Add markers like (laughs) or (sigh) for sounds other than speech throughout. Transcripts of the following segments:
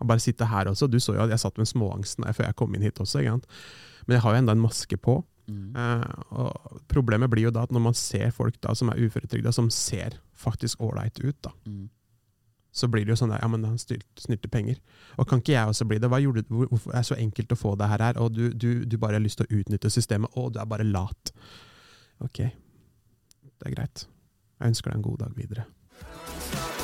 Og bare sitte her også. Du så jo at jeg satt med småangsten før jeg kom inn hit også. Ikke sant? Men jeg har jo enda en maske på. Mm. Eh, og problemet blir jo da at når man ser folk da som er uføretrygda, som ser faktisk ålreit ut, da, Mm. så blir det jo sånn der, ja, men han styr- snylte penger. Og kan ikke jeg også bli det? Hva gjorde du? Hvorfor er det så enkelt å få det her, her? og du, du, du bare har lyst til å utnytte systemet, og du er bare lat. Ok, det er greit. Jeg ønsker deg en god dag videre.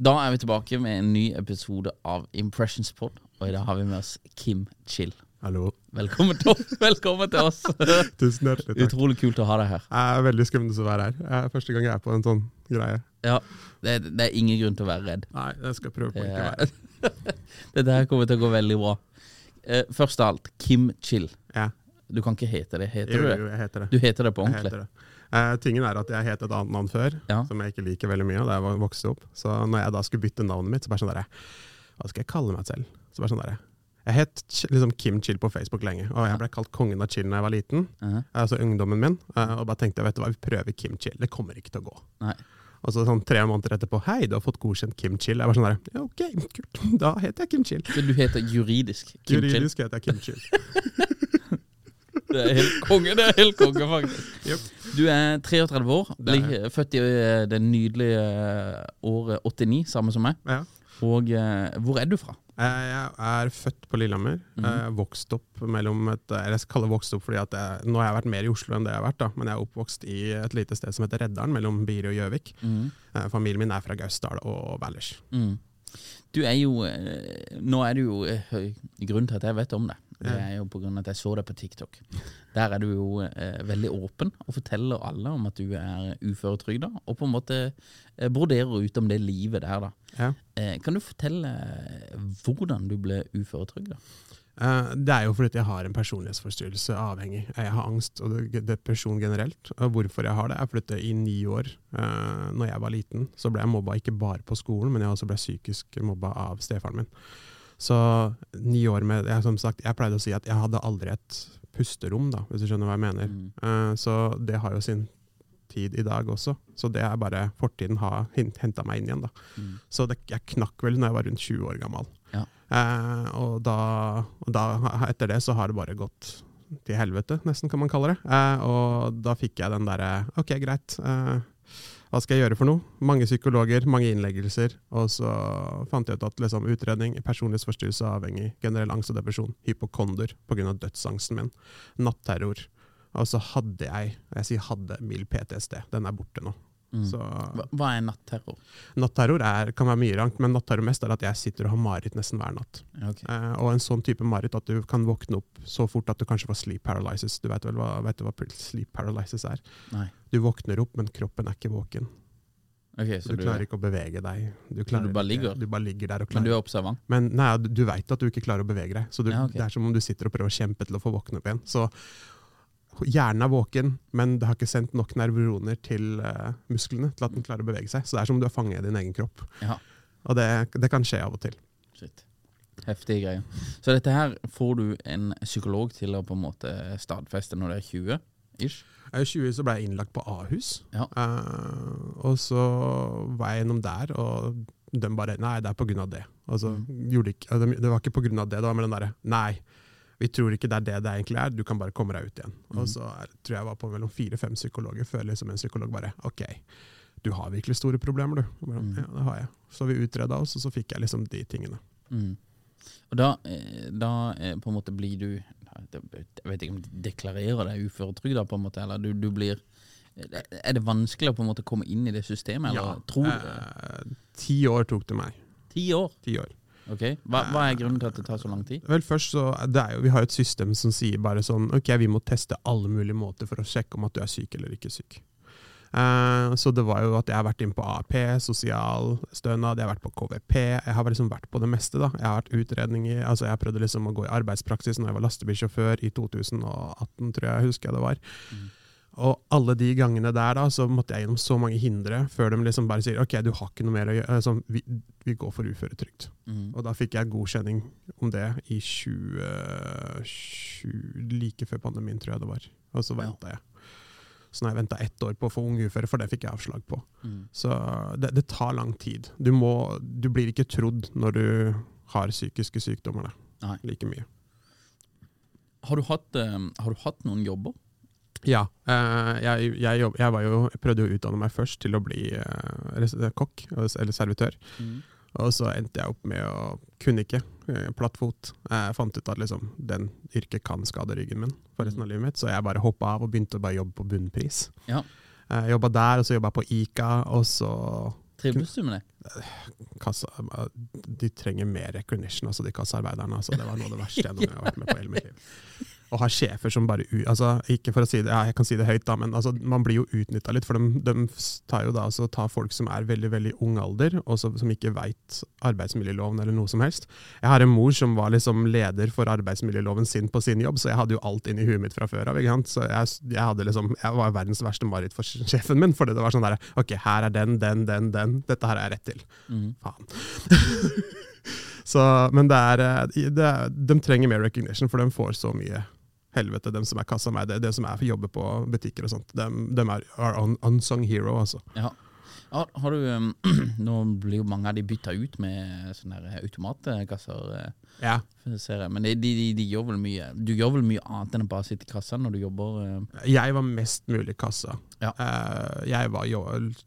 Da er vi tilbake med en ny episode av Impressions Pod, og i dag har vi med oss Kim Chill. Hallo. Velkommen til, (laughs) velkommen til oss. Tusen hjertelig takk. Utrolig kult å ha deg her. Det er veldig skummelt å være her. Jeg er første gang jeg er på en sånn greie. Ja, det, det er ingen grunn til å være redd. Nei, jeg skal prøve på ikke å være redd. (laughs) Dette her kommer til å gå veldig bra. Eh, først av alt, Kim Chill. Ja. Du kan ikke hete det. Heter Jo, du det? jo, jeg heter det. Du heter det på ordentlig? Jeg heter det. Eh, tingen er at jeg het et annet navn før, Ja. som jeg ikke liker veldig mye da jeg vokste opp. Så når jeg da skulle bytte navnet mitt, så bare sånn derre Hva skal jeg kalle meg selv? Så bare sånn derre Jeg het liksom Kim Chill på Facebook lenge, og jeg ble kalt kongen av chill da jeg var liten. Mhm. Altså ungdommen min. eh, Og bare tenkte vet du hva, vi prøver Kim Chill. Det kommer ikke til å gå. Nei. Og så sånn tre måneder etterpå Hei, du har fått godkjent Kim Chill. Jeg var sånn der, ja, ok, kult. Da heter jeg Kim Chill. Så du heter juridisk Kim Chill? Juridisk heter jeg Kim Chill. (laughs) Det er helt konge, det er helt konge faktisk. Yep. Du er 33 år, er født i eh, det nydelige eh, året 89, samme som meg. Ja. Og eh, hvor er du fra? Jeg er født på Lillehammer. Mm -hmm. Vokst opp mellom et eller Jeg skal kalle det vokst opp fordi jeg, nå har jeg vært mer i Oslo enn det jeg har vært. da Men jeg er oppvokst i et lite sted som heter Reddaren, mellom Biri og Gjøvik. Mm -hmm. Familien min er fra Gausdal og Valdres. Mm. Du er jo Nå er du jo Grunnen til at jeg vet om det, det er jo av at jeg så deg på TikTok. Der er du jo eh, veldig åpen og forteller alle om at du er uføretrygda, og på en måte eh, broderer ut om det livet der, da. Ja. Eh, kan du fortelle eh, hvordan du ble uføretrygda? Eh, Det er jo fordi jeg har en personlighetsforstyrrelse avhengig. Jeg har angst og depresjon generelt. Og hvorfor jeg har det, er fordi i ni år, uh, når jeg var liten, så ble jeg mobba ikke bare på skolen, men jeg også ble psykisk mobba av stefaren min. Så ni år med jeg, Som sagt, jeg pleide å si at jeg hadde aldri et pusterom, da, hvis du skjønner hva jeg mener. Mm. Uh, så det har jo sin tid i dag også. Så det er bare fortiden har henta meg inn igjen. da. Mm. Så det, jeg knakk vel når jeg var rundt 20 år gammel. Ja. Uh, og, da, og da, etter det så har det bare gått til helvete, nesten kan man kalle det. Uh, og da fikk jeg den derre Ok, greit. Eh, hva skal jeg gjøre for noe? Mange psykologer, mange innleggelser. Og så fant jeg ut at liksom, utredning, personlighetsforstyrrelse, avhengig, generell angst og depresjon, hypokonder pga. dødsangsten min, natterror. Og så hadde jeg, jeg sier hadde, mild PTSD. Den er borte nå. Mm. Så Hva, er natterror? Natterror er, kan være mye rangt, men natterror mest er at jeg sitter og har mareritt nesten hver natt. Okay. Eh, og en sånn type mareritt at du kan våkne opp så fort at du kanskje får sleep paralysis. Du vet vel hva, vet du hva sleep paralysis er? Nei. Du våkner opp, men kroppen er ikke våken. Okay, Så så du klarer ikke å bevege deg. Du, klarer du bare ligger? Du bare ligger der og klarer. Men du er observant? Men nei, du, du veit at du ikke klarer å bevege deg. Så du, Ja, okay. det er som om du sitter og prøver å kjempe til å få våkne opp igjen. Så hjernen er våken, men det har ikke sendt nok nervoner til uh, musklene til at den klarer å bevege seg. Så det er som om du er fanget i din egen kropp. Ja. Og det, det kan skje av og til. Shit. Heftige greier. Så dette her får du en psykolog til å på en måte stadfeste når du er 20 ish? Jeg er 20, så ble jeg innlagt på Ahus. Ja. Uh, og så var jeg gjennom der, og de bare Nei, det er på grunn av det. Altså, mm. ikke, det var ikke på grunn av det, det var med den derre Nei, vi tror ikke det er det det egentlig er, du kan bare komme deg ut igjen. Og så er, tror jeg var på mellom fire-fem psykologer før liksom en psykolog bare OK, du har virkelig store problemer, du. Bare, mm. Ja, det har jeg. Så vi utreda oss, og så fikk jeg liksom de tingene. Mm. Og da, eh, da eh, på en måte blir du Jeg vet ikke om du deklarerer deg uføretrygda, på en måte, eller du, du blir Er det vanskelig å på en måte komme inn i det systemet, eller tror du det? eh, ti år tok det meg. Ti år? Ti år. Ok, hva, hva er grunnen til at det tar så lang tid? Vel, først så, det er jo, Vi har jo et system som sier bare sånn Ok, vi må teste alle mulige måter for å sjekke om at du er syk eller ikke syk. Uh, så det var jo at jeg har vært inne på AAP, sosialstønad, jeg har vært på KVP. Jeg har liksom vært på det meste. da. Jeg har vært utredninger, altså jeg prøvde liksom å gå i arbeidspraksis når jeg var lastebilsjåfør i 2018, tror jeg husker jeg det var. Og alle de gangene der da, så måtte jeg gjennom så mange hindre før de liksom bare sier ok, du har ikke noe mer å gjøre, altså, vi, vi går for uføretrygd. Mm. Og da fikk jeg godkjenning om det i 20, 20 like før pandemien, tror jeg det var. Og så Ja. jeg. Så nå har jeg venta ett år på å få ung uføre, for det fikk jeg avslag på. Mm. Så det, det tar lang tid. Du, må, du blir ikke trodd når du har psykiske sykdommer da, Nei. like mye. Har, du hatt, eh, har du hatt noen jobber? Ja. eh, jeg, jeg, jobb, jeg, var jo, prøvde jo å utdanne meg først til å bli eh, kokk, eller servitør. Og så endte jeg opp med å kunne ikke. eh, Platt fot. Jeg fant ut at liksom, den yrket kan skade ryggen min for resten av livet mitt, så jeg bare hoppa av og begynte å jobbe på bunnpris. Ja. Jobba der, og så jobba på Ica, og så Trives du med det? kassa, De trenger mer recognition, altså de kassaarbeiderne. Altså, det var noe av det verste jeg har vært med på hele mitt liv. (laughs) Å ha sjefer som bare altså, Ikke for å si det, ja, jeg kan si det høyt, da, men altså, man blir jo utnytta litt. For de, de tar jo da altså, tar folk som er veldig veldig ung alder, og så, som ikke veit arbeidsmiljøloven eller noe som helst. Jeg har en mor som var liksom leder for arbeidsmiljøloven sin på sin jobb, så jeg hadde jo alt inni huet mitt fra før av. Så jeg, jeg, liksom, jeg var verdens verste mareritt for (laughs) sjefen min, fordi det var sånn derre Ok, her er den, den, den, den. Dette her har jeg rett til. Mm. Faen. (laughs) så, men det er, eh, det er, de trenger mer recognition, for de får så mye helvete, dem som er kassa meg, det, det som er for jobber på butikker og sånt. dem, dem er are un, unsung hero, altså. Ja. Har, har du, um, (clears throat) nå blir jo mange av de bytta ut med sånne her automatkasser, eh, Ja. Men de, de, de, gjør vel mye Du gjør vel mye annet enn å bare sitte i kassa når du jobber? Uh. Jeg var mest mulig kassa. Ja. Uh, jeg var jo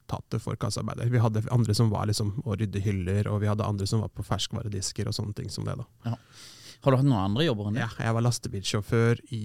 tatt for kassaarbeider. Vi hadde andre som var liksom å rydde hyller, og vi hadde andre som var på ferskvaredisker og sånne ting som det. da. Har du hatt noen andre jobber enn det? Ja, jeg var lastebilsjåfør i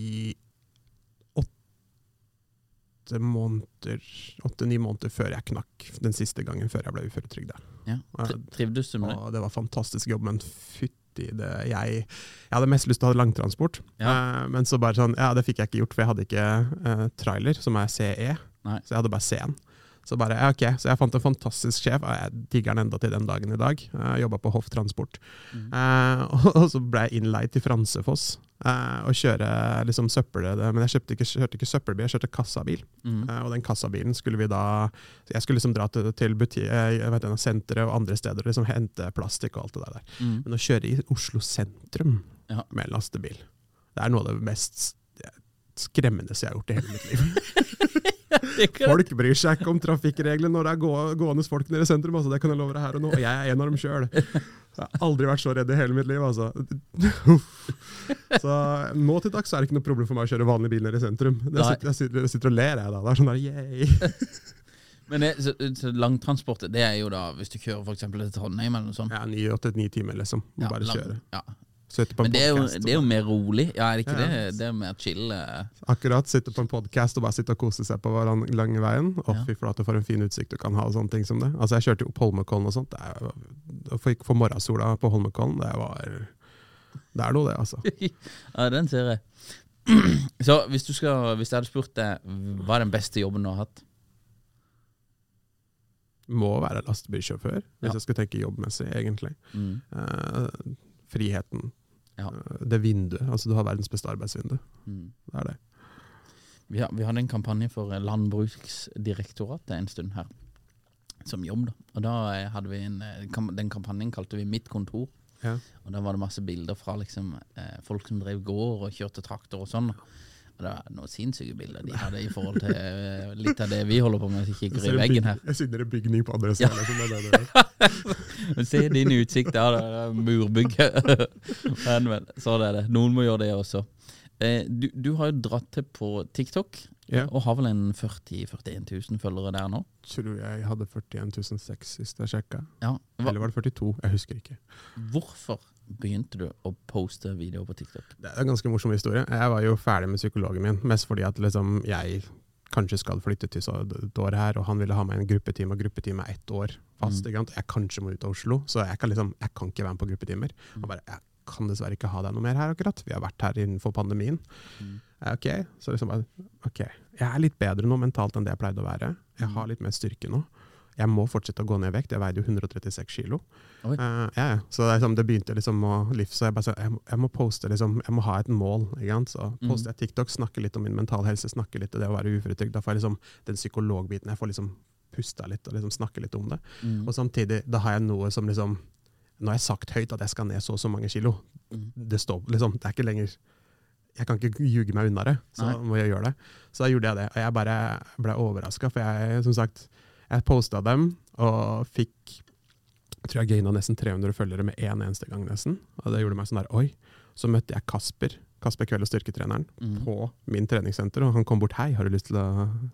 åtte måneder, åtte-ni måneder før jeg knakk den siste gangen før jeg ble uføretrygda. Ja. Tri- Trivdes du med det? Og det var fantastisk jobb, men fytti det jeg, jeg hadde mest lyst til å ha langtransport, Ja. eh, men så bare sånn, ja, det fikk jeg ikke gjort, for jeg hadde ikke eh, trailer, som er CE, Nei. så jeg hadde bare C-en. Så bare, ok, så jeg fant en fantastisk sjef, og jeg digger den enda til den dagen i dag. Jobba på Hoff Transport. Mm. Eh, (laughs) og så ble jeg innleid til Fransefoss eh, og kjøre liksom søppel... Men jeg kjøpte ikke, kjørte ikke søppelbil, jeg kjørte kassabil. Mm. Eh, og den kassabilen skulle vi da Jeg skulle liksom dra til, til buti- eh, vet senteret og andre steder og liksom hente plastikk og alt det der. Mm. Men å kjøre i Oslo sentrum Ja. med lastebil, det er noe av det mest skremmende jeg har gjort i hele mitt liv. (laughs) Folk bryr seg ikke om trafikkreglene når det er gå gående folk nede i sentrum. Altså, det kan jeg love deg her og nå. Og jeg er en av dem sjøl. Jeg har aldri vært så redd i hele mitt liv. Altså. Så Nå til dags er det ikke noe problem for meg å kjøre vanlig bil nede i sentrum. Jeg sitter, jeg sitter, jeg sitter og ler, jeg da. Det er sånn der, yay. Men det, så, så langtransport, det er jo da hvis du kjører eksempel til Trondheim eller noe sånt? Ja, ni, åtte, ni timer, liksom. Må Ja, bare lang- kjøre. Ja. Sitte på en Men det er, jo, det er jo mer rolig, ja, er det ikke Ja, ja. det? Det er mer chill. eh. Akkurat. Sitte på en podkast og bare sitte og kose seg på den lange veien. Å, fy flate, for en fin utsikt du kan ha. og sånne ting som det. Altså, Jeg kjørte opp Holmenkollen og sånt. Det fikk få morgensola på Holmenkollen, det var Det er noe, det, altså. (laughs) Ja, den ser jeg. (clears throat) Så hvis, du skal, hvis jeg hadde spurt deg hva er den beste jobben du har hatt? Må være lastebilsjåfør, hvis Ja. jeg skal tenke jobbmessig, egentlig. Mm. Uh, friheten. Ja. Det vinduet. Altså, du har verdens beste arbeidsvindu. Mm. Det er det. Vi, har, vi hadde en kampanje for eh, Landbruksdirektoratet en stund her, som jobb. da. Og da eh, hadde vi en, eh, Den kampanjen kalte vi Mitt kontor. Ja. Og da var det masse bilder fra liksom, folk som drev gård og kjørte traktor og sånn. Det er noen sinnssyke bilder de hadde i forhold til eh, litt av det vi holder på med. Kikker i veggen her. Jeg sitter en bygning på andre Ja. siden. liksom, det det er. Men Se din utsikt der, det er murbygg. (laughs) men, men, sånn er det. Noen må gjøre det også. Eh, du, du har jo dratt til på TikTok, Ja. og har vel en 40 000-41 000 følgere der nå. Tror jeg hadde 41 006 sist jeg sjekka. Ja. Eller var det 42? Jeg husker ikke. hvorfor begynte du å poste videoer på TikTok? Det er en ganske morsom historie. Jeg var jo ferdig med psykologen min, mest fordi at liksom jeg kanskje skal flytte til et år her, og han ville ha meg i en gruppetime, og gruppetime er ett år fast. Mm. Jeg kanskje må ut av Oslo, så jeg kan, liksom, jeg kan ikke være med på gruppetimer. Han bare, jeg kan dessverre ikke ha deg noe mer her akkurat. Vi har vært her innenfor pandemien. Mm. Ok, så liksom bare, ok. Jeg er litt bedre nå mentalt enn det jeg pleide å være. Jeg Mm. har litt mer styrke nå. Jeg må fortsette å gå ned i vekt. Jeg veide jo 136 kilo. Uh, Eh, ja, ja. så det, liksom, det begynte liksom å livs, så jeg bare sa, jeg, jeg må poste liksom, jeg må ha et mål. Ikke sant? Så Mm. poster jeg TikTok, snakker litt om min mentale helse, snakker litt om det å være uføretrygd. Da får jeg liksom den psykologbiten, jeg får liksom pusta litt og liksom snakke litt om det. Mm. Og samtidig, da har jeg noe som liksom, nå har jeg sagt høyt at jeg skal ned så og så mange kilo. Mm. Det står liksom, det er ikke lenger, jeg kan ikke ljuge meg unna det, så Nei. må jeg gjøre det. Så da gjorde jeg det, og jeg bare ble overrasket, for jeg, som sagt, jeg postet dem, og fikk, jeg tror jeg gaina nesten 300 følgere med en eneste gang nesten, og det gjorde meg sånn der, oi, så møtte jeg Kasper, Kasper Kveld og styrketreneren, Mm. på min treningssenter, og han kom bort, hei, har du lyst til å,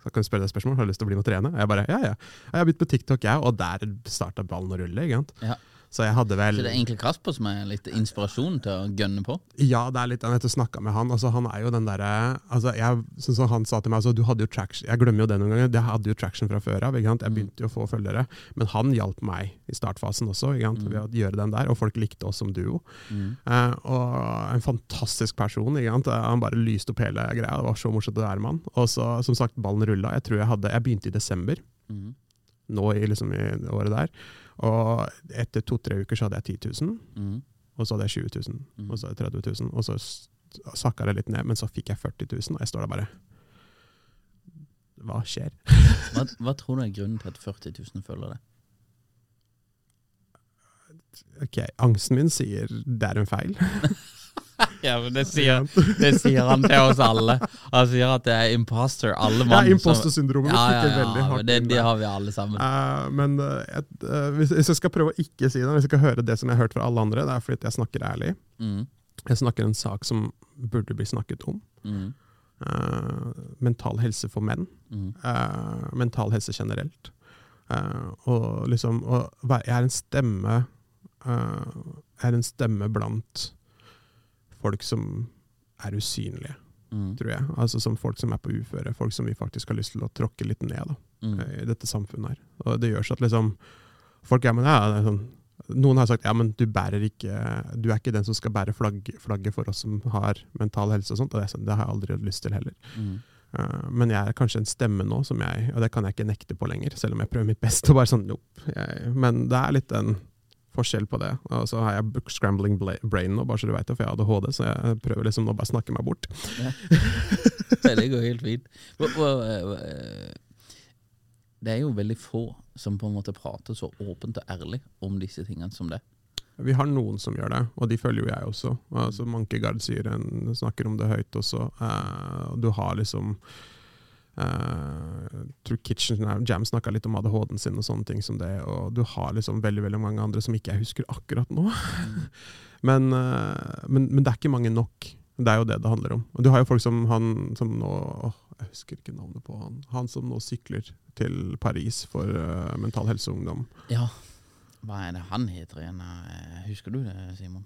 så kan jeg spørre deg spørsmål, har du lyst til å bli med å trene? Og jeg bare, ja, ja, jeg har begynt på TikTok, jeg, og der startet ballen å rulle, ikke sant? Ja. Så jeg hadde vel... Så det er egentlig Kasper som er litt inspirasjon til å gønne på? Ja, det er litt Jeg har snakka med han. Altså, han er jo den derre altså, jeg- Sånn som han sa til meg altså, du hadde jo traction, Jeg glemmer jo det noen ganger. Jeg hadde jo traction fra før av. Jeg begynte jo å få følgere. Men han hjalp meg i startfasen også, sant? ved å gjøre den der. Og folk likte oss som duo. Mm. Eh, og en fantastisk person. Han bare lyste opp hele greia. Det var så morsomt å være med han. Og så, som sagt, ballen rulla. Jeg tror jeg hadde Jeg begynte i desember Mm. nå i, liksom, i året der. Og etter to-tre uker så hadde jeg 10 000 Mm. og så hadde jeg 20 000, Mm. og så hadde jeg 30 000, og så sakka det litt ned, men så fikk jeg 40 000, og jeg står der bare Hva skjer? (laughs) Hva, hva tror du er grunnen til at 40 000 følger det? Ok, Angsten min sier det er en feil. (laughs) Ja, men det sier, det sier han til oss alle. Han sier at det er imposter, alle Ja, mann. ja, Imposter-syndromet Ja, ja, ja, veldig hardt det, det har vi alle sammen. Uh, men uh, hvis, hvis jeg skal prøve å ikke si det, hvis jeg skal høre det som jeg har hørt fra alle andre, det er fordi jeg snakker ærlig. Mm. Jeg snakker en sak som burde bli snakket om. Mm. Uh, mental helse for menn. Mm. Uh, mental helse generelt. Uh, og liksom og Jeg er en stemme Jeg er en stemme blant folk som er usynlige, Mm. tror jeg. Altså som folk som er på uføre. Folk som vi faktisk har lyst til å tråkke litt ned da, Mm. i dette samfunnet her. Og det gjør seg at liksom folk ja, men ja, det er sånn, Noen har sagt ja, men du bærer ikke Du er ikke den som skal bære flagg, flagget for oss som har mental helse og sånt. Og det, er sånn, det har jeg aldri hatt lyst til heller. Mm. Uh, men jeg er kanskje en stemme nå, som jeg, og det kan jeg ikke nekte på lenger, selv om jeg prøver mitt beste. og bare sånn, nope. jeg, Men det er litt en forskjell på det. Og så har jeg book scrambling brain nå, bare så du vet det, for jeg har ADHD, så jeg prøver liksom nå bare å snakke meg bort. Ja. Det går helt fint. Eh, Det er jo veldig få som på en måte prater så åpent og ærlig om disse tingene som det. Vi har noen som gjør det, og de følger jo jeg også. Altså, Mankegard sier en, snakker om det høyt også. Uh, du har liksom uh, tror Kitchen Jam snakka litt om ADHD-en sin og sånne ting som det. Og du har liksom veldig veldig mange andre som ikke jeg husker akkurat nå. (laughs) men, uh, men, men det er ikke mange nok. Det er jo det det handler om. Og du har jo folk som han som nå åh, Jeg husker ikke navnet på han. Han som nå sykler til Paris for uh, Mental Helse og Ungdom. Ja. Hva er det han heter igjen? Eh, Husker du det, Simon?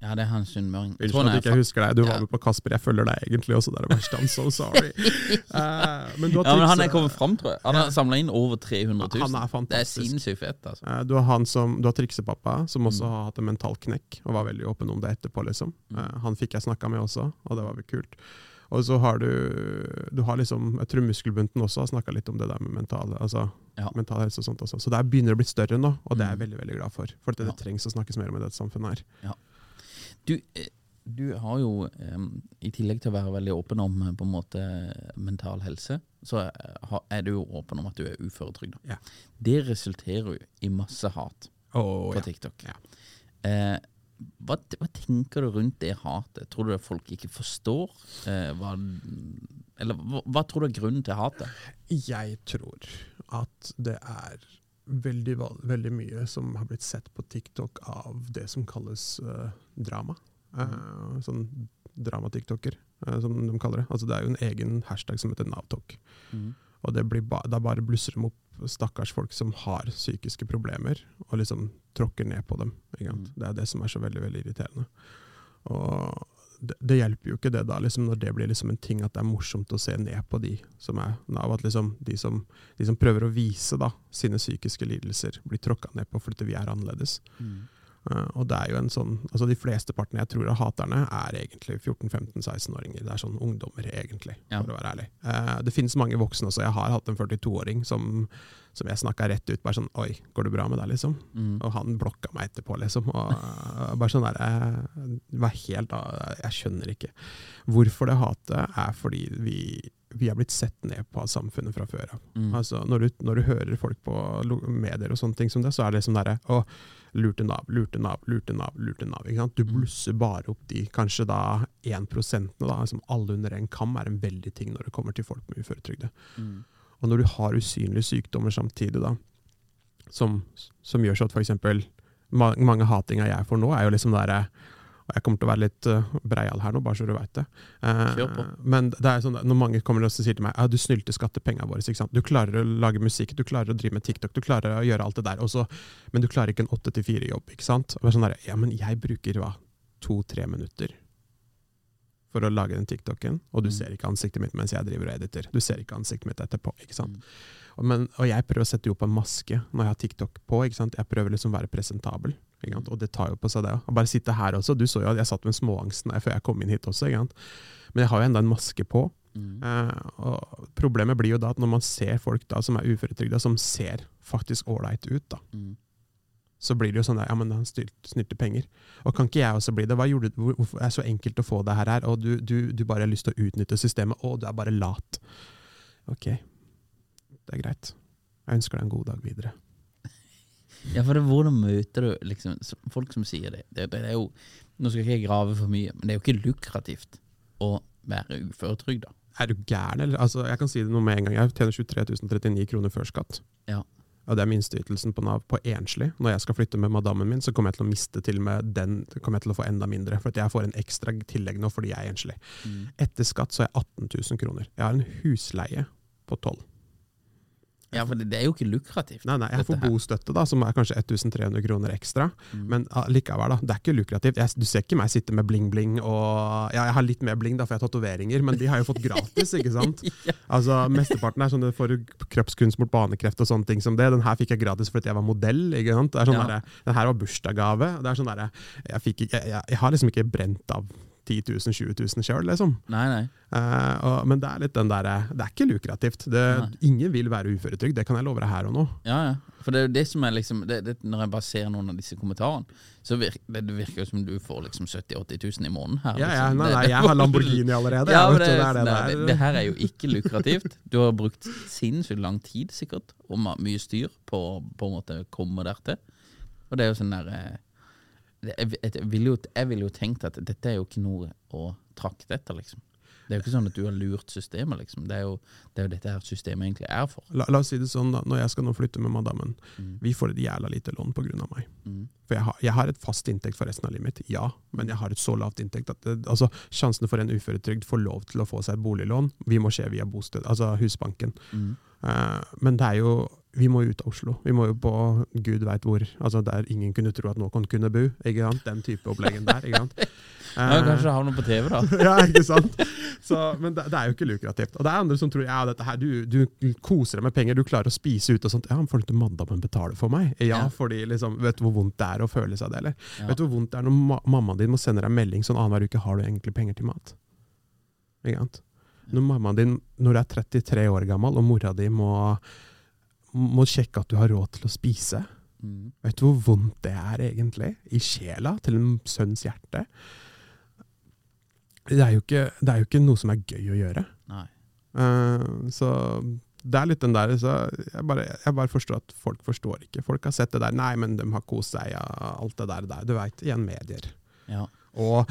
Ja, det er han sunnmøring. Unnskyld at jeg ikke husker deg. Du var med på Kasper. Jeg følger deg egentlig også. Det er det verste. I'm so sorry. uh, (laughs) men du har Ja, men han er kommet fram, tror jeg. Han har samla inn over 300 000. Han er fantastisk. Det er sinnssykt fett, altså. Uh, Du har han som, du har triksepappa, som også Mm. har hatt en mental knekk, og var veldig åpen om det etterpå. liksom. Eh, Han fikk jeg snakka med også, og det var veldig kult. Og så har du du har liksom, Jeg tror Muskelbunten også har snakka litt om det der med mental, altså, Ja. mental helse og sånt også. Så det er begynner å bli større nå, og det er jeg Mm. veldig veldig glad for. For det, det trengs å snakkes mer om i dette samfunnet her. Du, eh, du har jo, i tillegg til å være veldig åpen om eh, på en måte mental helse, så eh, er du jo åpen om at du er uføretrygda. Ja. Det resulterer jo i masse hat Oh, på. TikTok. Ja. Eh, hva, hva tenker du rundt det hatet? Tror du at folk ikke forstår eh, hva Eller hva, hva tror du er grunnen til hatet? Jeg tror at det er veldig, veldig mye som har blitt sett på TikTok av det som kalles uh, drama. Uh, sånn drama-tiktoker, uh, som de kaller det. Altså Det er jo en egen hashtag som heter Navtok. Og det blir ba da bare blusser de opp stakkars folk som har psykiske problemer, og liksom tråkker ned på dem. Mm. Det er det som er så veldig veldig irriterende. Og det, hjelper jo ikke det da, liksom, når det blir liksom en ting at det er morsomt å se ned på de som er Nav. At liksom de som, de som prøver å vise da, sine psykiske lidelser, blir tråkka ned på fordi vi er annerledes. Eh, og det er jo en sånn, altså De fleste partene jeg tror av haterne, er egentlig 14-15-16-åringer. Det er sånn ungdommer, egentlig, Ja. for å være ærlig. Eh, det finnes mange voksne også. Jeg har hatt en 42-åring som, som jeg snakka rett ut. Bare sånn Oi, går det bra med deg, liksom? Mm. Og han blokka meg etterpå, liksom. Og eh, bare sånn der, eh, var helt eh, Jeg skjønner ikke. Hvorfor det hatet er fordi vi, vi er blitt sett ned på av samfunnet fra før av. Mm. Altså, når, du, når du hører folk på medier og sånne ting som det, så er det liksom derre lurte Nav, lurte Nav, lurte Nav, lurte Nav. Ikke sant? Du Mm. blusser bare opp de kanskje da 1% da, som alle under en kam er en veldig ting når det kommer til folk med uføretrygde. Mm. Og når du har usynlige sykdommer samtidig, da, som, som gjør så at f.eks. Ma mange hatinga jeg får nå, er jo liksom derre og Jeg kommer til å være litt uh, breial her nå, bare så du veit det. Eh, men det er sånn, når mange kommer og sier til meg ja, du snylte skattepengene våre, ikke sant? du klarer å lage musikk, du klarer å drive med TikTok, du klarer å gjøre alt det der, også, men du klarer ikke en åtte til fire-jobb. ikke sant? Og er sånn der, ja, men jeg bruker hva, to-tre minutter for å lage den TikToken, og du Mm. ser ikke ansiktet mitt mens jeg driver og editer. Du ser ikke ansiktet mitt etterpå. ikke sant? Mm. Og, men, og jeg prøver å sette opp en maske når jeg har TikTok på. ikke sant? Jeg prøver liksom å være presentabel. Og det tar jo på seg det. òg. bare sitte her også. Du så jo at jeg satt med småangsten før jeg kom inn hit også. Men jeg har jo enda en maske på. Mm. Eh, og problemet blir jo da at når man ser folk da som er uføretrygda, som ser faktisk ålreit ut, da, Mm. så blir det jo sånn der, ja, men han styr- snylte penger. Og kan ikke jeg også bli det? Hva gjorde du? Hvorfor er det så enkelt å få det her, her? og du, du, du bare har lyst til å utnytte systemet, og du er bare lat. Ok, det er greit. Jeg ønsker deg en god dag videre. Ja, for det, hvordan møter du liksom, folk som sier det? Det, det er jo, Nå skal ikke jeg grave for mye, men det er jo ikke lukrativt å være uføretrygda. Er du gæren, eller? Altså, jeg kan si det noe med en gang. Jeg tjener 23 039 kroner før skatt. Ja. Og det er minsteytelsen på Nav på enslig. Når jeg skal flytte med madammen min, så kommer jeg til å miste til med den, kommer jeg til å få enda mindre. For jeg får en ekstra tillegg nå fordi jeg er enslig. Mm. Etter skatt så er jeg 18 000 kroner. Jeg har en husleie på 12 Ja, for det, er jo ikke lukrativt. Nei, nei, jeg får bostøtte, da, som er kanskje 1300 kroner ekstra. Mm. Men likevel, da. Det er ikke lukrativt. Jeg, du ser ikke meg sitte med bling-bling og Ja, jeg har litt mer bling, da, for jeg har tatoveringer, men de har jo fått gratis, ikke sant? (laughs) ja. Altså, Mesteparten er sånn du får kroppskunst mot banekreft og sånne ting som det. Den her fikk jeg gratis fordi jeg var modell. ikke sant? Det er sånn Ja. derre- den her var bursdagsgave. Det er sånn derre- jeg, jeg, jeg, jeg har liksom ikke brent av 10 000, 20 000 sjøl, liksom. Nei, nei. Eh, og, men det er litt den derre Det er ikke lukrativt. Det, ingen vil være uføretrygd, det kan jeg love deg her og nå. Ja, ja. For det er jo det som er liksom det, det, Når jeg bare ser noen av disse kommentarene, så virker det, virker jo som du får liksom 70 000-80 000 i måneden her. Ja, ja, liksom. nei, nei, jeg har Lamborghini allerede. Ja, vet det, det er det her er jo ikke lukrativt. Du har brukt sinnssykt lang tid sikkert, og mye styr på, på en måte å komme der til. Og det er jo sånn der eh, jeg, jeg, ville jo, jeg ville jo tenkt at dette er jo ikke noe å trakte etter, liksom. Det er jo ikke sånn at du har lurt systemet, liksom. Det er jo, det er jo dette her systemet egentlig er for. La, la oss si det sånn, da. Når jeg skal nå flytte med madammen, vi får et jævla lite lån pga. meg. Mm. For jeg har, jeg har et fast inntekt for resten av livet mitt, ja, men jeg har et så lavt inntekt at det, altså, sjansene for en uføretrygd får lov til å få seg et boliglån, vi må skje via bosted, altså Husbanken. Mm. Eh, men det er jo Vi må jo ut av Oslo. Vi må jo på gud veit hvor. Altså Der ingen kunne tro at noen kunne bo. Ikke sant? Den type oppleggen der. ikke sant? (laughs) Ja, Eh, kanskje noe på TV, da. (laughs) ja, ikke sant? Så, men det, det er jo ikke lukrativt. Og det er andre som tror ja, dette her, du, du koser deg med penger, du klarer å spise ut og sånt. Ja, men får du ikke madammen betale for meg? Ja, Ja. fordi liksom, Vet du hvor vondt det er å føle seg det, eller? Ja. Vet du hvor vondt det er når ma mammaen din må sende deg melding sånn annenhver uke har du egentlig penger til mat? Ikke sant? Når mammaen din, når du er 33 år gammel, og mora di må, må sjekke at du har råd til å spise Mm. Vet du hvor vondt det er egentlig? I sjela til en sønns hjerte? Det er ikke, det er jo ikke noe som er gøy å gjøre. Eh, så det er litt den der så jeg bare, jeg bare forstår at folk forstår ikke. Folk har sett det der. Nei, men de har kost seg av alt det der. der. Du veit, igjen medier. Ja. Og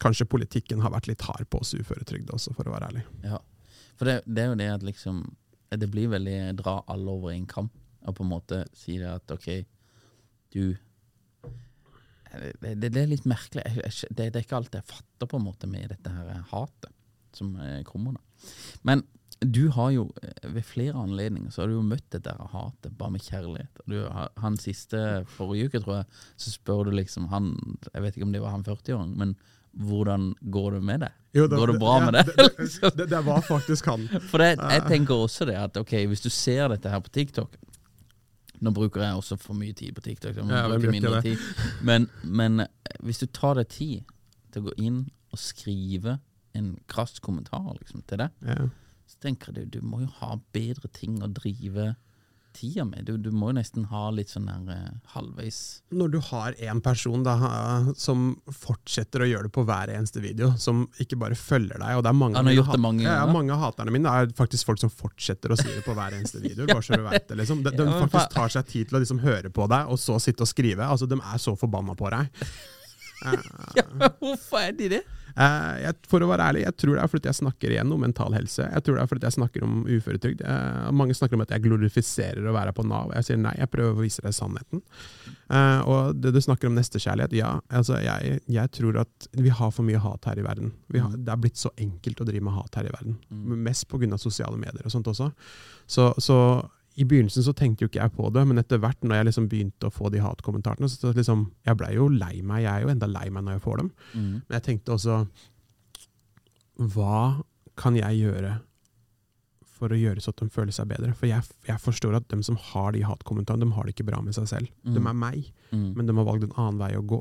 kanskje politikken har vært litt hard på oss uføretrygde også, for å være ærlig. Ja, for det, det er jo det at liksom Det blir veldig dra alle over i en kamp, og på en måte si det at ok, du Det, det, det er litt merkelig. Det, det er ikke alt jeg fatter på en måte med dette her hatet som eh, kommer da. Men du har jo eh, ved flere anledninger så har du jo møtt dette her hatet bare med kjærlighet. Du, han siste forrige uke, tror jeg, så spør du liksom han Jeg vet ikke om det var han 40-åring, men hvordan går det med det? går det bra ja, med det? Det, (laughs) det, det, det var faktisk han. For det, jeg tenker også det at ok, hvis du ser dette her på TikTok Nå bruker jeg også for mye tid på TikTok, så jeg må Ja, bruke mindre det? tid. Men, men eh, hvis du tar deg tid til å gå inn og skrive en krass kommentar liksom, til det, Ja. så tenker jeg du, du må jo ha bedre ting å drive tida med. Du, du må jo nesten ha litt sånn der eh, halvveis Når du har en person da, som fortsetter å gjøre det på hver eneste video, som ikke bare følger deg og det er mange, Han har gjort det mange ja, ja, mange av haterne mine er faktisk folk som fortsetter å si det på hver eneste (laughs) video. bare så du vet det liksom. De, de Ja, faktisk tar seg tid til å liksom høre på deg, og så sitte og skrive. Altså, De er så forbanna på deg. (laughs) Ja, hvorfor er de det? Eh, jeg, for å være ærlig, jeg tror det er fordi jeg snakker igjen om mental helse. Jeg tror det er fordi jeg snakker om uføretrygd. Eh, mange snakker om at jeg glorifiserer å være på Nav. Jeg sier nei, jeg prøver å vise deg sannheten. Eh, og det du snakker om nestekjærlighet, ja. Altså, jeg, jeg tror at vi har for mye hat her i verden. Vi har, det er blitt så enkelt å drive med hat her i verden. Mest pga. sosiale medier og sånt også. Så, så i begynnelsen så tenkte jo ikke jeg på det, men etter hvert når jeg liksom begynte å få de hatkommentarene, så så liksom, jeg blei jo lei meg. Jeg er jo enda lei meg når jeg får dem. Men jeg tenkte også Hva kan jeg gjøre for å gjøre så at de føler seg bedre? For jeg, jeg forstår at de som har de hatkommentarene, de har det ikke bra med seg selv. De er meg, Mm. men de har valgt en annen vei å gå.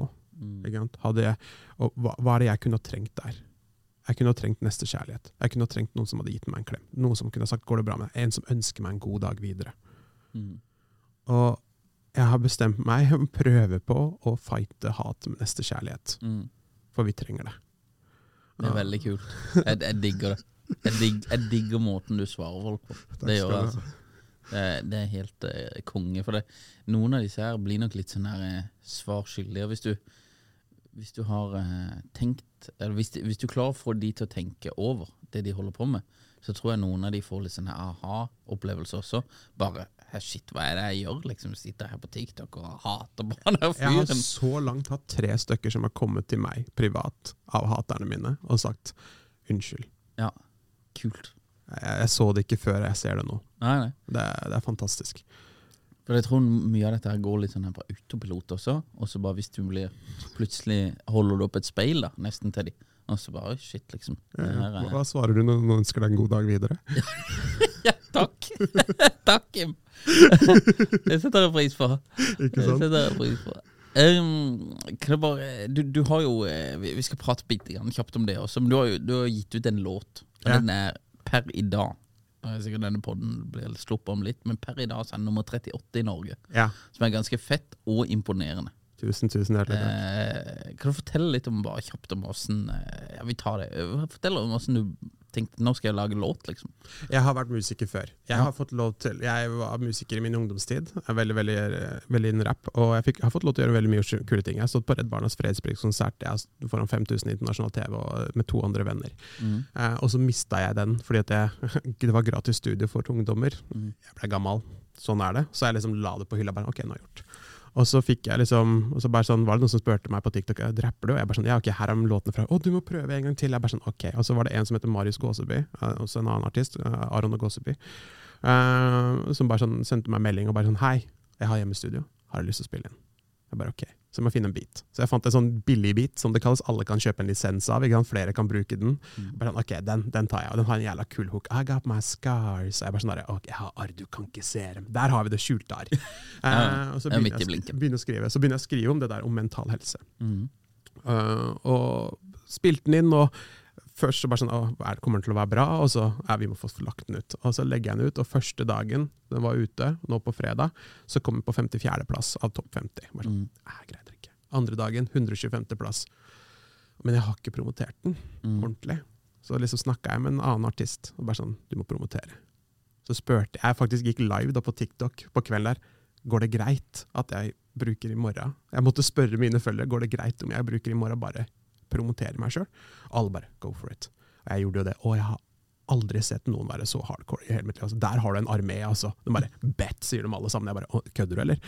Ikke? Hadde jeg, og hva, hva er det jeg kunne ha trengt der? Jeg kunne ha trengt nestekjærlighet. Jeg kunne ha trengt noen som hadde gitt meg en klem. Noen som kunne ha sagt 'går det bra med deg?' En som ønsker meg en god dag videre. Mm. Og jeg har bestemt meg (laughs) å prøve på å fighte hat med nestekjærlighet. Mm. For vi trenger det. Det er veldig kult. (laughs) Jeg, jeg digger det. Jeg, digg, jeg digger måten du svarer folk på. Det gjør jeg, altså. Det, det er helt eh, konge. For det, noen av disse her blir nok litt sånn her eh, svar skyldige. Hvis du, hvis du har eh, tenkt Eller hvis, de, hvis du klarer å få de til å tenke over det de holder på med, så tror jeg noen av de får litt sånn aha-opplevelse også. Bare «Hæ, Shit, hva er det jeg gjør? Liksom Sitter her på TikTok og hater på den der Jeg har så langt hatt tre stykker som har kommet til meg privat av haterne mine og sagt unnskyld. Ja, kult. Jeg, jeg så det ikke før jeg ser det nå. Nei, nei. Det, det er fantastisk. For jeg tror mye av dette her går litt sånn her på autopilot også. Og så bare hvis du blir Plutselig holder du opp et speil da, nesten til de Og så bare shit, liksom. Ja, er, hva svarer du når noen ønsker deg en god dag videre? (laughs) ja, takk! (laughs) takk, Kim! (laughs) det setter jeg pris på. Ikke Det sant? setter jeg pris på. Um, bare, du, du har jo eh, Vi skal prate bitte kjapt om det også, men du har jo du har gitt ut en låt. Og Ja. Den er per i dag sikkert denne podden blir sluppet om litt, men per i dag så er han nummer 38 i Norge. Ja. Som er ganske fett og imponerende. Tusen, tusen hjertelig takk. Eh, kan du fortelle litt om bare kjapt om åssen eh, Ja, vi tar det. Fortell om åssen du tenkt nå skal jeg lage låt, liksom? Jeg har vært musiker før. Jeg Ja. har fått lov til Jeg var musiker i min ungdomstid. Jeg er veldig, veldig, veldig innen rap. Og jeg, fikk, jeg har fått lov til å gjøre veldig mye kule ting. Jeg har stått på Redd Barnas fredspriskonsert jeg har stått foran 5000 internasjonal TV og, med to andre venner. Mm. Eh, og så mista jeg den fordi jeg, (laughs) det var gratis studie for ungdommer. Mm. Jeg ble gammel. Sånn er det. Så jeg liksom la det på hylla. Bare, ok, nå er det gjort. Og så fikk jeg liksom, og så bare sånn, var det noen som spurte meg på TikTok «Ja, rapper du, og jeg bare sånn, ja ok, her er låtene fra, å du må prøve en gang til. Jeg bare sånn, ok. Og så var det en som heter Marius Gåseby, eh, også en annen artist, eh, Aron og Gåseby, uh, som bare sånn sendte meg melding og bare sånn, hei, jeg har hjemmestudio, har du lyst til å spille inn? Jeg bare ok, så jeg må finne en bit. Så jeg fant en sånn billig bit som det kalles, alle kan kjøpe en lisens av, ikke sant? flere kan bruke den. Bare sånn, ok, den, den tar jeg, og den har en jævla kul hook. I got my scars. Jeg bare sånn der, ok, jeg har arr, du kan ikke se dem. Der har vi det skjulte arr. (laughs) Ja, og så er begynner midt jeg, begynner å skrive. Så begynner jeg å skrive om det der om mental helse. Mm. Uh, og spilte den inn, og først så bare sånn, å, det kommer den til å være bra? Og så, ja, vi må få lagt den ut. Og så legger jeg den ut, og første dagen den var ute, nå på fredag, så kom den på 54. plass av topp 50. Bare sånn, Mm. det ikke. Andre dagen 125. plass. Men jeg har ikke promotert den Mm. ordentlig. Så liksom snakka jeg med en annen artist, og bare sånn, du må promotere. Så spurte jeg, faktisk gikk live da på TikTok på kvelden der, går det greit at jeg bruker i morgen? Jeg måtte spørre mine følgere, går det greit om jeg bruker i morgen bare promotere meg sjøl? Alle bare, go for it. Og jeg gjorde jo det, og jeg har aldri sett noen være så hardcore i hele mitt liv. Altså, der har du en armé, altså. De bare, bet, sier de alle sammen. Jeg bare, kødder du, eller?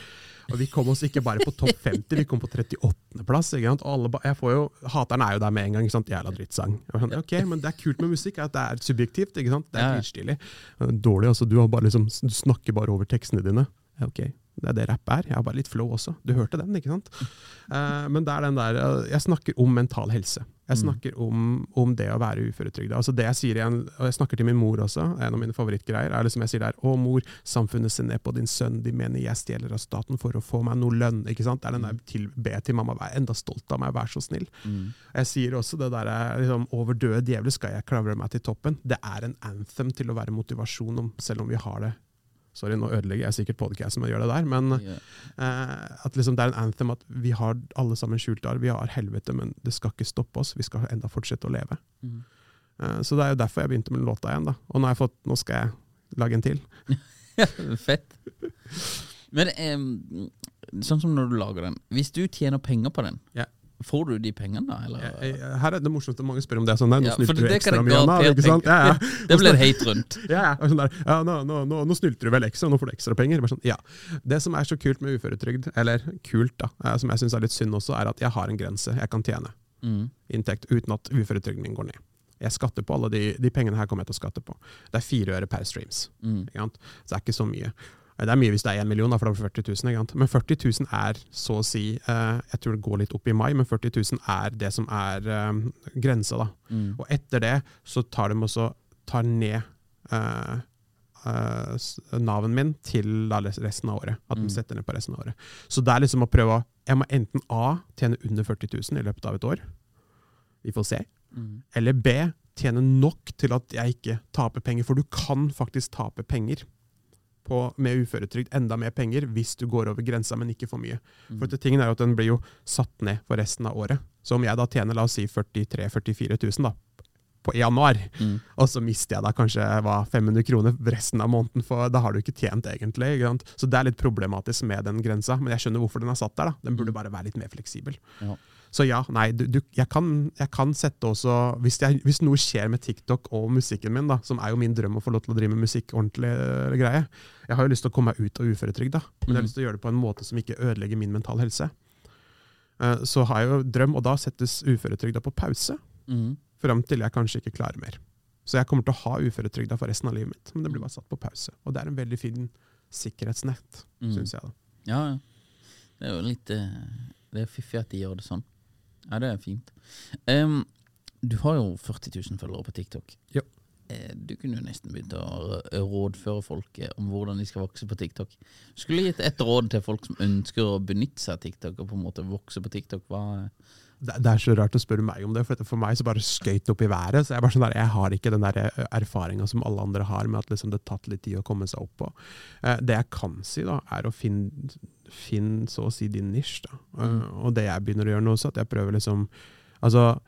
Og vi kom oss ikke bare på topp 50, vi kom på 38. plass. Ikke sant? Og alle, ba- jeg får jo, hateren er jo der med en gang, ikke sant? Jævla drittsang. Sånn, ok, men det er kult med musikk, at det er subjektivt, ikke sant? Det er dritstilig. Dårlig, altså. Du, har bare liksom, du snakker bare over tekstene dine. Ok, det er det rapp er. Jeg har bare litt flow også. Du hørte den, ikke sant? Uh, men det er den der, eh, jeg snakker om mental helse. Jeg snakker om, om det å være uføretrygda. Altså det jeg sier igjen, og jeg snakker til min mor også, en av mine favorittgreier, er liksom jeg sier der, å mor, samfunnet ser ned på din sønn, de mener jeg stjeler av staten for å få meg noe lønn, ikke sant? Det er den der til, be til mamma, vær enda stolt av meg, vær så snill. Mm. Jeg sier også det der, eh, liksom, over døde djevler skal jeg klavre meg til toppen. Det er en anthem til å være motivasjon, om, selv om vi har det. Sorry, nå ødelegger jeg sikkert podkasten med å gjøre det der, men yeah. eh, at liksom det er en anthem at vi har alle sammen skjult arv, vi har helvete, men det skal ikke stoppe oss, vi skal enda fortsette å leve. Mm. Eh, så det er jo derfor jeg begynte med låta igjen, da. Og nå, har jeg fått, nå skal jeg lage en til. (laughs) Fett. Men em, sånn som når du lager den, hvis du tjener penger på den, Ja. Får du de pengene da? Eller? Her er det morsomt at mange spør om det. Sånn, nei, nå Ja, snylter du ekstra mye, Anna, ikke sant? Ja, ja. Det blir hate rundt. (laughs) Ja, ja. Sånn ja nå, nå, nå, nå snylter du vel ekstra, nå får du ekstra penger. Sånn, ja. Det som er så kult med uføretrygd, eller kult da, eh, som jeg syns er litt synd også, er at jeg har en grense jeg kan tjene Mm. inntekt uten at uføretrygden min går ned. Jeg skatter på alle de, de pengene her kommer jeg til å skatte på. Det er fire øre per streams. Mm. Så det er ikke så mye. Det er mye hvis det er 1 million, for da er du 40 000. Egentlig. Men 40 000 er så å si eh, Jeg tror det går litt opp i mai, men 40 000 er det som er eh, grensa. Mm. Og etter det så tar de også tar ned uh, uh, naven min til da resten av året. At de Mm. setter ned på resten av året. Så det er liksom å prøve å Jeg må enten A tjene under 40 000 i løpet av et år. Vi får se. Mm. Eller B tjene nok til at jeg ikke taper penger. For du kan faktisk tape penger på, med uføretrygd. Enda mer penger hvis du går over grensa, men ikke for mye. For at tingen er jo at den blir jo satt ned for resten av året. Så om jeg da tjener la oss si 43 000-44 000 da, på, januar, Mm. og så mister jeg da kanskje hva, 500 kroner resten av måneden, for da har du ikke tjent egentlig. Ikke? Så det er litt problematisk med den grensa, men jeg skjønner hvorfor den er satt der. da. Den burde bare være litt mer fleksibel. Ja. Så ja, nei, du, du, jeg, kan, jeg kan sette også hvis, jeg, hvis noe skjer med TikTok og musikken min, da, som er jo min drøm å få lov til å drive med musikk ordentlig eller greie Jeg har jo lyst til å komme meg ut av uføretrygd, da, men jeg har Mm. lyst til å gjøre det på en måte som ikke ødelegger min mentale helse. Eh, Så har jeg jo drøm, og da settes uføretrygda på pause Mm. Fram til jeg kanskje ikke klarer mer. Så jeg kommer til å ha uføretrygda for resten av livet mitt, men det blir bare satt på pause. Og det er en veldig fin sikkerhetsnett, Mm. syns jeg. da. Ja, ja. Det er jo litt eh, Det er fiffig at de gjør det sånn. Ja, det er fint. Um, du har jo 40 000 følgere på TikTok. Ja. Eh, Du kunne jo nesten begynt å rådføre folk eh, om hvordan de skal vokse på TikTok. Skulle gitt et råd til folk som ønsker å benytte seg av TikTok og på en måte vokse på TikTok. Hva Det, er så rart å spørre meg om det, for for meg så bare skøyt det opp i været. Så jeg, bare sånn der, jeg har ikke den der erfaringa som alle andre har, med at liksom det har tatt litt tid å komme seg opp på. Eh, det jeg kan si, da, er å finne finne så å si din nisj. da. Mm. og det jeg begynner å gjøre nå, så at jeg prøver liksom Altså,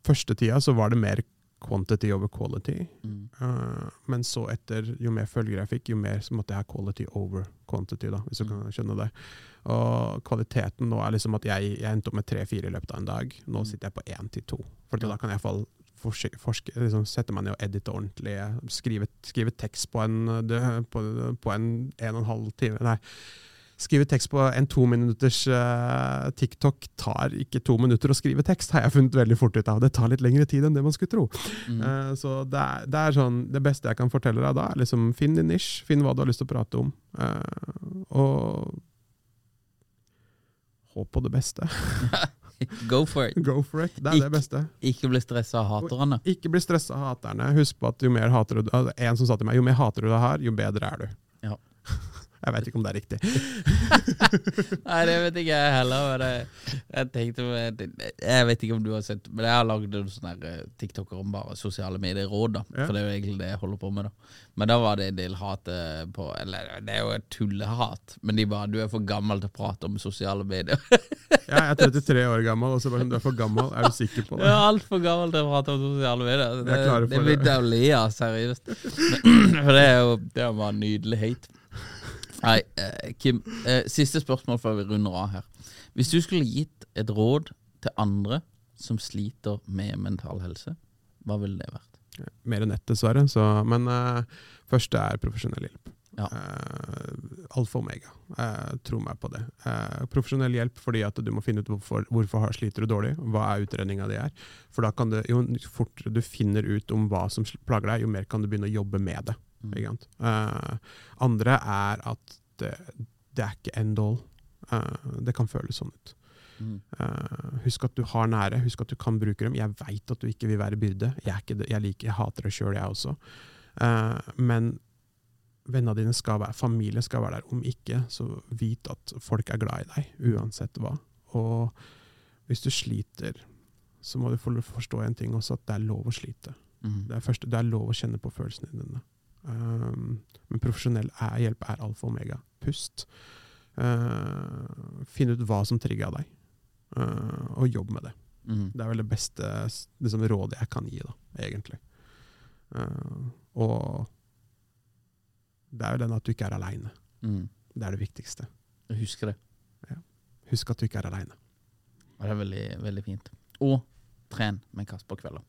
første tida så var det mer quantity over quality. Mm. Uh, men så etter, jo mer følgere jeg fikk, jo mer så måtte jeg ha quality over quantity, da, hvis du kan skjønne det. Og kvaliteten nå er liksom at jeg, jeg endte opp med tre-fire i løpet av en dag. Nå Mm. sitter jeg på én til to. For da kan jeg iallfall forske, forske, liksom sette meg ned og edite ordentlig. Skrive, skrive tekst på en, det, på, på en en og en halv time Nei. Skrive tekst på en to minutters uh, TikTok tar ikke to minutter å skrive tekst, har jeg funnet veldig fort ut av. Det tar litt lengre tid enn det man skulle tro. Mm. Uh, så det er, det er sånn Det beste jeg kan fortelle deg da, er liksom finn din nisj, finn hva du har lyst til å prate om, uh, og håp på det beste. (laughs) Go for it. Go for it. Det er Ik det beste. Ikke bli stressa av haterne. Ikke bli stressa av haterne. Husk på at jo mer hater du altså, En som sa til meg jo mer hater du det her, jo bedre er du. Ja. (laughs) Jeg vet ikke om det er riktig. (laughs) Nei, det vet ikke jeg heller. Men det, jeg tenkte Jeg vet ikke om du har sett Men jeg har lagd en sånn her, eh, TikToker om bare sosiale medier-råd, da. For det er jo egentlig det jeg holder på med, da. Men da var det en del hat eh, på Eller det er jo et tullehat, men de bare 'Du er for gammel til å prate om sosiale medier'. (laughs) Ja, jeg er 33 år gammel, og så bare du er for gammel. Er du sikker på det?' Du er altfor gammel til å prate om sosiale medier. Det, det det. begynte jeg å le av, seriøst. (clears throat) For det er jo det var nydelig hate. Nei, eh, Kim. Eh, siste spørsmål før vi runder av her. Hvis du skulle gitt et råd til andre som sliter med mental helse, hva ville det vært? Mer enn ett, dessverre. Så, men uh, første er profesjonell hjelp. Ja. Eh, alfa og omega. Eh, tro meg på det. Eh, profesjonell hjelp fordi at du må finne ut hvorfor, hvorfor har- sliter du dårlig, hva er utredninga di er. For da kan det, jo fortere du finner ut om hva som plager deg, jo mer kan du begynne å jobbe med det. Sant? Eh, andre er at det, det er ikke end all. Uh, det kan føles sånn ut. Mm. Uh, husk at du har nære, husk at du kan bruke dem. Jeg veit at du ikke vil være byrde. Jeg, jeg, liker, jeg hater det sjøl, jeg også. Men vennene dine skal være, familie skal være der. Om ikke, så vit at folk er glad i deg, uansett hva. Og hvis du sliter, så må du forstå en ting også, at det er lov å slite. Mm. Det er, første, det er lov å kjenne på følelsene dine. Um, men profesjonell hjelp er alfa og omega. Pust. Uh, finn ut hva som trigga deg, uh, og jobb med det. Mm. Det er vel det beste liksom, rådet jeg kan gi, da, egentlig. Uh, og det er jo den at du ikke er aleine. Mm. Det er det viktigste. Jeg husker det. Husk at du ikke er aleine. Det er veldig, veldig fint. Og tren med Kasper Kvelder.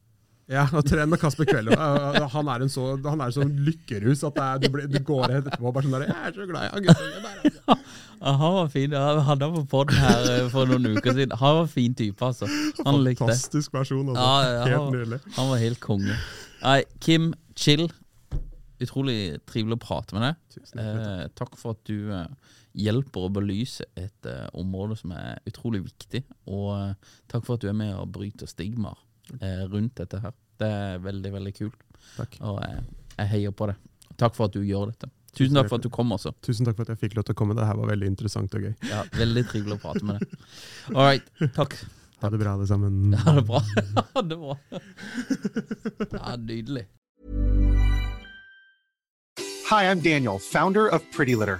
Ja, og tren med Kasper Kvello. Han er en så, han er en sånn lykkerus at er, du, blir, du går rett etterpå og bare sånn der, 'Jeg er så glad i han gutten.' (laughs) Ja, han var fin. Jeg hadde han på podden her eh, for noen uker siden. Han var en fin type, altså. Han likte. Fantastisk versjon. Altså. Ja, ja, Helt han- nydelig. Han var helt konge. Nei, Kim, chill. Utrolig trivelig å prate med deg. Eh, takk for at du eh, hjelper å belyse et eh, område som er utrolig viktig. Og eh, takk for at du er med og bryter stigmaer rundt dette her. Det er veldig, veldig kult. Takk. Og eh, jeg heier på det. Takk for at du gjør dette. Tusen takk for at du kom også. Tusen takk for at jeg fikk lov til å komme. Det her var veldig interessant og gøy. Ja, Veldig trivelig å prate med deg. All right, takk. Ha det bra, alle sammen. (laughs) Ha det bra. Ha det bra. Ja, nydelig. Hi, I'm Daniel, founder of Pretty Litter.